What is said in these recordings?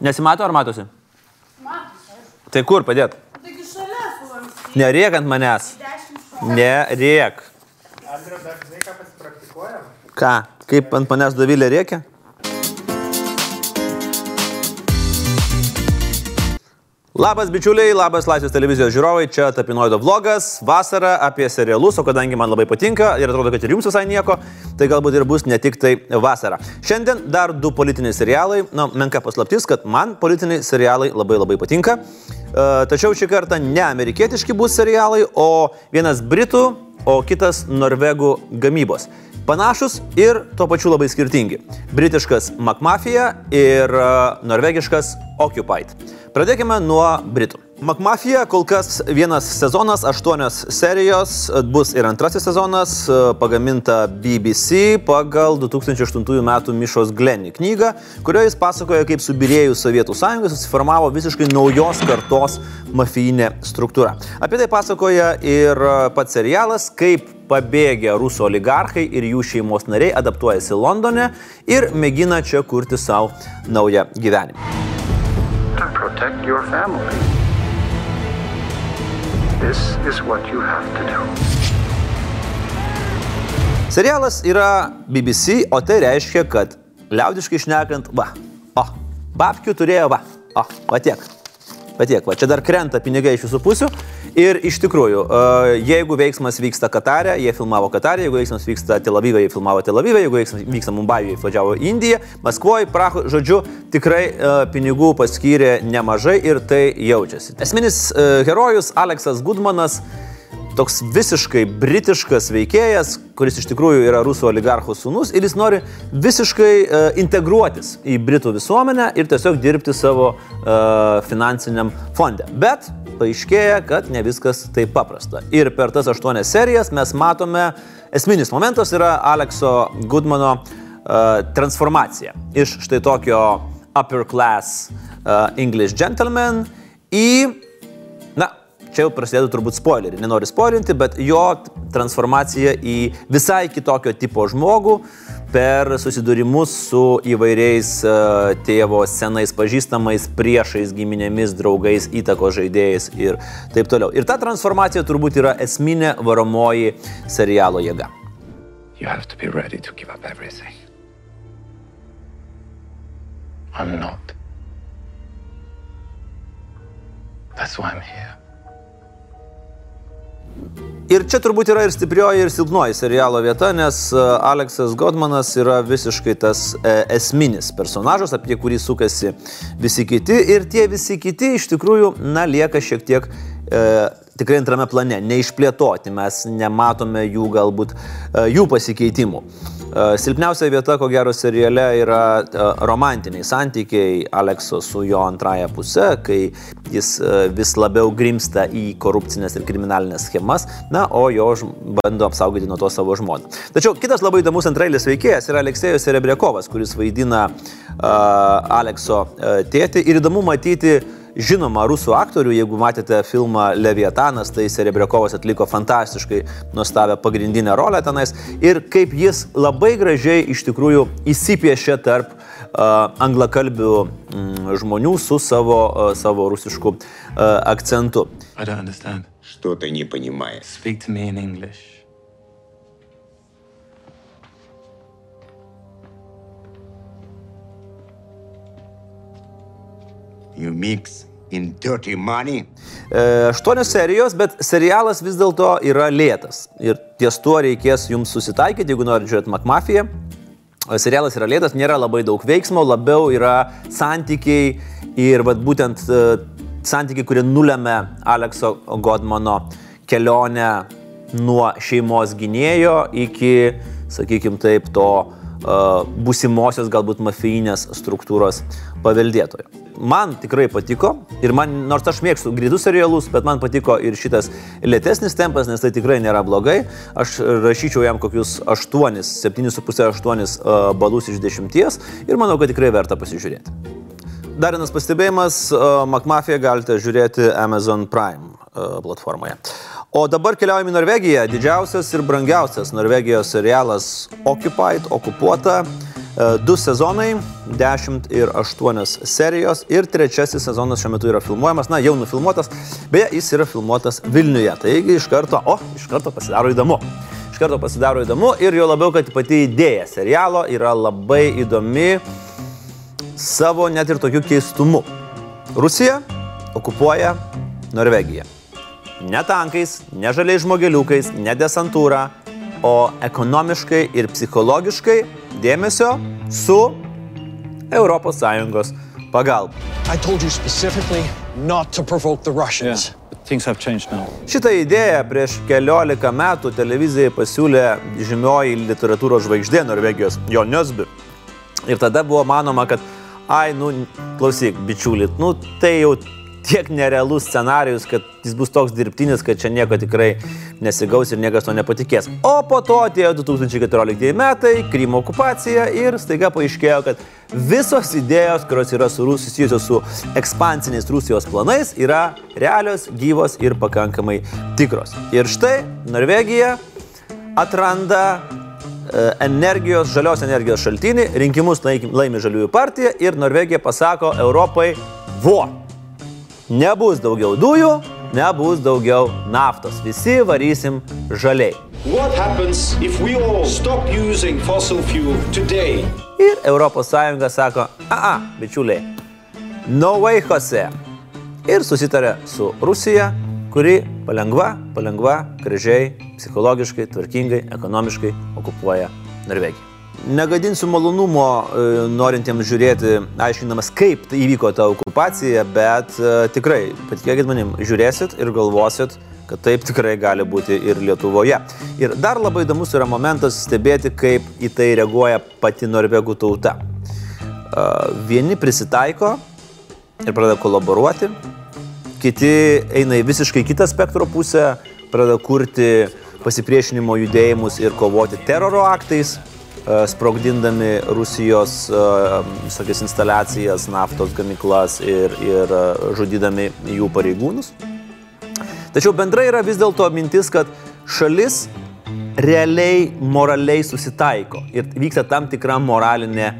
Nesimato ar matosi? Matosi. Tai kur padėt? Taigi šalia sulanksti. Nerėk ant manęs. Nerėk. Andriu, dar žinai, ką pasipraktikuojam? Ką? Kaip ant manęs Dovilė rėkia? Labas bičiuliai, labas Laisvės televizijos žiūrovai, čia Tapinoido vlogas, vasara apie serialus, o kadangi man labai patinka ir atrodo, kad ir jums visai nieko, tai galbūt ir bus ne tik tai vasara. Šiandien dar du politiniai serialai, na, menka paslaptis, kad man politiniai serialai labai labai patinka, E, tačiau šį kartą ne amerikietiški bus serialai, o vienas britų, o kitas norvegų gamybos. Panašus ir tuo pačiu labai skirtingi. Britiškas McMafia ir e, norvegiškas Occupied. Pradėkime nuo Britų. McMafia kol kas vienas sezonas, aštuonios serijos, bus ir antrasis sezonas, pagaminta BBC pagal 2008 m. Mišos Glenny knygą, kurioje jis pasakoja, kaip subirėjus Sovietų sąjungai susiformavo visiškai naujos kartos mafijinė struktūra. Apie tai pasakoja ir pats serialas, kaip pabėgę rusų oligarchai ir jų šeimos nariai adaptuojasi Londone ir mėgina čia kurti savo naują gyvenimą. Protect your family. This is what you have to do. Serialas yra BBC, o tai reiškia, kad liaudiškai šnekant, va, o, babkių turėjo, va, o, va tiek. Va tiek, va, čia dar krenta pinigai iš visų pusių. Ir iš tikrųjų, e, jeigu veiksmas vyksta Katare, jie filmavo Katare, jeigu veiksmas vyksta Tel Avive, jie filmavo Tel Avive, jeigu veiksmas vyksta Mumbajuje, jie važiavo Indiją, Maskvoje, Prahu, žodžiu, tikrai e, pinigų paskyrė nemažai ir tai jaučiasi. Esminis e, herojus Aleksas Gudmanas toks visiškai britiškas veikėjas, kuris iš tikrųjų yra rusų oligarchų sūnus ir jis nori visiškai uh, integruotis į britų visuomenę ir tiesiog dirbti savo uh, finansiniam fonde. Bet paaiškėja, kad ne viskas taip paprasta. Ir per tas aštuonias serijas mes matome, esminis momentas yra Alekso Goodmano uh, transformacija iš štai tokio upper class uh, English gentleman į čia jau prasidėtų turbūt spoilerį, nenoriu spoilinti, bet jo transformacija į visai kitokio tipo žmogų per susidūrimus su įvairiais uh, tėvo senais pažįstamais, priešais, giminėmis, draugais, įtako žaidėjais ir taip toliau. Ir ta transformacija turbūt yra esminė varomoji serialo jėga. I'm not. That's why I'm here. Ir čia turbūt yra ir stiprioji, ir silpnoji serialo vieta, nes e, Aleksas Godmanas yra visiškai tas e, esminis personažas, apie kurį sukasi visi kiti. Ir tie visi kiti iš tikrųjų, na, lieka šiek tiek e, tikrai antrame plane, neišplėtoti, mes nematome jų galbūt, e, jų pasikeitimų. E, Silpniausia vieta, ko gero, seriale yra e, romantiniai santykiai Alekso su jo antraja pusė, kai jis vis labiau grimsta į korupcinės ir kriminalinės schemas, na, o jo bando apsaugoti nuo to savo žmoną. Tačiau kitas labai įdomus antrailis veikėjas yra Aleksėjus Serebriakovas, kuris vaidina uh, Alekso uh, tėtį ir įdomu matyti žinomą rusų aktorių, jeigu matėte filmą Leviatanas, tai Serebriakovas atliko fantastiškai nuostabią pagrindinę rolę tenais ir kaip jis labai gražiai iš tikrųjų įsipiešė tarp uh, anglakalbių mm, žmonių su savo, uh, savo rusišku uh, akcentu. I don't understand. Что ты не понимаешь? Speak to me in English. You mix in dirty money? E, Aštuonios serijos, bet serialas vis dėlto yra lėtas. Ir ties tuo reikės jums susitaikyti, jeigu norite žiūrėti McMafia. Serialas yra lėtas, nėra labai daug veiksmo, labiau yra santykiai ir vat, būtent e, santykiai, kurie nulėmė Alekso Godmano kelionę nuo šeimos gynėjo iki, sakykime taip, to būsimosios galbūt mafijinės struktūros paveldėtojo. Man tikrai patiko ir man, nors aš mėgstu greitus serialus, bet man patiko ir šitas lėtesnis tempas, nes tai tikrai nėra blogai. Aš rašyčiau jam kokius 8, 7,5-8 balus iš 10 ir manau, kad tikrai verta pasižiūrėti. Dar vienas pastebėjimas, McMafia galite žiūrėti Amazon Prime platformoje. O dabar keliaujame į Norvegiją. Didžiausias ir brangiausias Norvegijos serialas Occupied, okupuota. E, Du sezonai, 10 ir 8 serijos ir trečiasis sezonas šiuo metu yra filmuojamas, na jau nufilmuotas, beje, jis yra filmuotas Vilniuje, taigi iš karto, o, iš karto pasidaro įdomu. Karto pasidaro įdomu ir jo labiau, kad pati idėja serialo yra labai įdomi savo net ir tokiu keistumu. Rusija okupuoja Norvegiją. Ne tankais, ne žaliais žmogeliukais, ne desantūra, o ekonomiškai ir psichologiškai dėmesio su ES pagalba. I told you specifically not to provoke the Russians. But things have changed now. Šitą idėją prieš keliolika metų televizijai pasiūlė žymioji literatūros žvaigždė Norvegijos Jo Nösby. Ir tada buvo manoma, kad, ai, nu, klausyk, bičiulit, nu, tai jau tiek nerealus scenarius, kad jis bus toks dirbtinis, kad čia nieko tikrai nesigaus ir niekas to nepatikės. O po to atėjo 2014 metai, Krymo okupacija ir staiga paaiškėjo, kad visos idėjos, kurios yra su Rusija susijusios su ekspansiniais Rusijos planais, yra realios, gyvos ir pakankamai tikros. Ir štai Norvegija atranda e, energijos, žalios energijos šaltinį, rinkimus laimi žaliųjų partija ir Norvegija pasako Europai, vo, nebus daugiau dujų, nebus daugiau naftos, visi varysim žaliai. What happens if we all stop using fossil fuel today? Ir ES sako, a, a, bičiuliai, no way Jose. Ir susitarė su Rusija, kuri palengva, palengva, gražiai, psichologiškai, tvarkingai, ekonomiškai okupuoja Norvegiją. Negadinsiu malonumo e, norintiems žiūrėti, aiškinamas, kaip tai įvyko ta okupacija, bet e, tikrai, patikėkit manim, žiūrėsit ir galvosit, kad taip tikrai gali būti ir Lietuvoje. Ir dar labai įdomus yra momentas stebėti, kaip į tai reaguoja pati norvegų tauta. E, Vieni prisitaiko ir pradeda kolaboruoti, kiti eina į visiškai kitą spektro pusę, pradeda kurti pasipriešinimo judėjimus ir kovoti teroro aktais, sprogdindami Rusijos e, visokias instaliacijas, naftos gamyklas ir, ir e, žudydami jų pareigūnus. Tačiau bendrai yra vis dėlto mintis, kad šalis realiai moraliai susitaiko ir vyksta tam tikra moralinė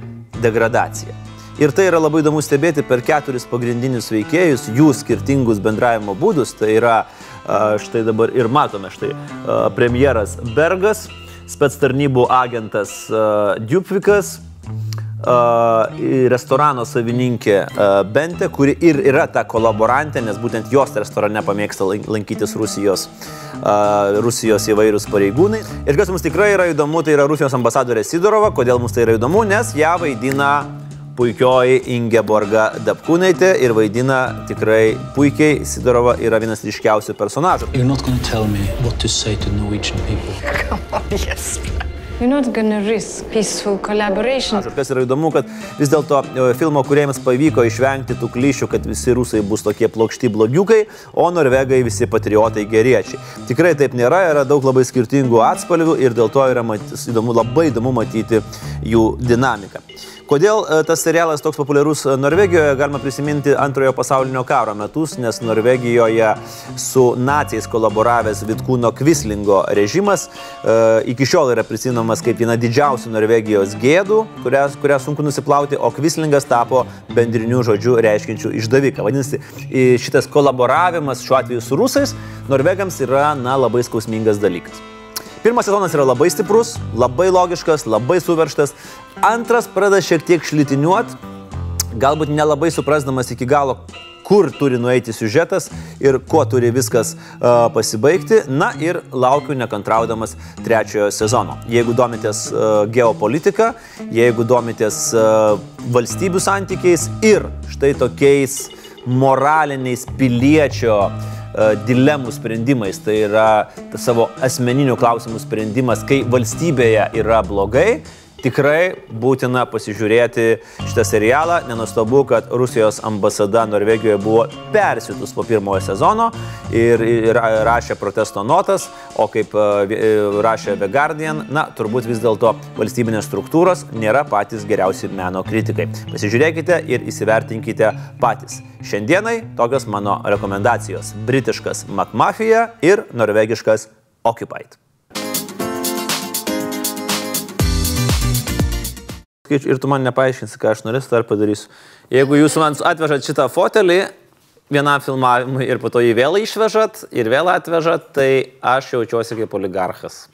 degradacija. Ir tai yra labai įdomu stebėti per keturis pagrindinius veikėjus, jų skirtingus bendravimo būdus. Tai yra štai dabar ir matome, štai premjeras Bergas, spets tarnybų agentas a, Dupvikas, a, restorano savininkė a, Bente, kuri ir yra ta kolaborantė, nes būtent jos restorane pamėgsta lan- lankytis Rusijos, a, Rusijos įvairūs pareigūnai. Ir kas mums tikrai yra įdomu, tai yra Rusijos ambasadorė Sidorova. Kodėl mums tai yra įdomu? Nes ją vaidina puikioji Ingeborga Dapkūnaitė ir vaidina tikrai puikiai. Sidorova yra vienas ryškiausių personažų. You're not going to tell me what to say to Norwegian people. You're not gonna risk peaceful collaboration. Ir kas yra įdomu, kad vis dėlto e, filmo kuriems pavyko išvengti tų klišių, kad visi rusai bus tokie plokšti blogiukai, o norvegai visi patriotai geriečiai. Tikrai taip nėra, yra daug labai skirtingų atspalvių ir dėl to yra mat, įdomu, labai įdomu matyti jų dinamiką. Kodėl e, tas serialas toks populiarus e, Norvegijoje, galima prisiminti antrojo pasaulinio karo metus, nes Norvegijoje su nacijais kolaboravęs Vitkūno Kvislingo režimas e, iki šiol yra prisiminamas kaip viena didžiausių Norvegijos gėdų, kurią, kurią sunku nusiplauti, o Kvislingas tapo bendrinių žodžių reiškinčių išdaviką. Vadinasi, šitas kolaboravimas šiuo atveju su rusais Norvegams yra, na, labai skausmingas dalykas. Pirmas sezonas yra labai stiprus, labai logiškas, labai suverštas. Antras pradeda šiek tiek šlitiniuot, galbūt nelabai suprasdamas iki galo, kur turi nueiti siužetas ir kuo turi viskas uh, pasibaigti. Na ir laukiu nekantraudamas trečiojo sezono. Jeigu domitės uh, geopolitika, jeigu domitės uh, valstybių santykiais ir štai tokiais moraliniais piliečio e, dilemų sprendimais, tai yra savo asmeninių klausimų sprendimas, kai valstybėje yra blogai, tikrai būtina pasižiūrėti šitą serialą. Nenustabu, kad Rusijos ambasada Norvegijoje buvo persiutus po pirmojo sezono ir, ir rašė protesto notas, o kaip e, e, rašė The Guardian, na, turbūt vis dėlto valstybinės struktūros nėra patys geriausi meno kritikai. Pasižiūrėkite ir įsivertinkite patys. Šiandienai tokios mano rekomendacijos - britiškas McMafia ir norvegiškas Occupied. Ir tu man nepaaiškinsi, ką aš norėsiu, tai ar padarysiu. Jeigu jūs man atvežat šitą fotelį vienam filmavimui ir po to jį vėl išvežat ir vėl atvežat, tai aš jaučiuosi kaip oligarchas.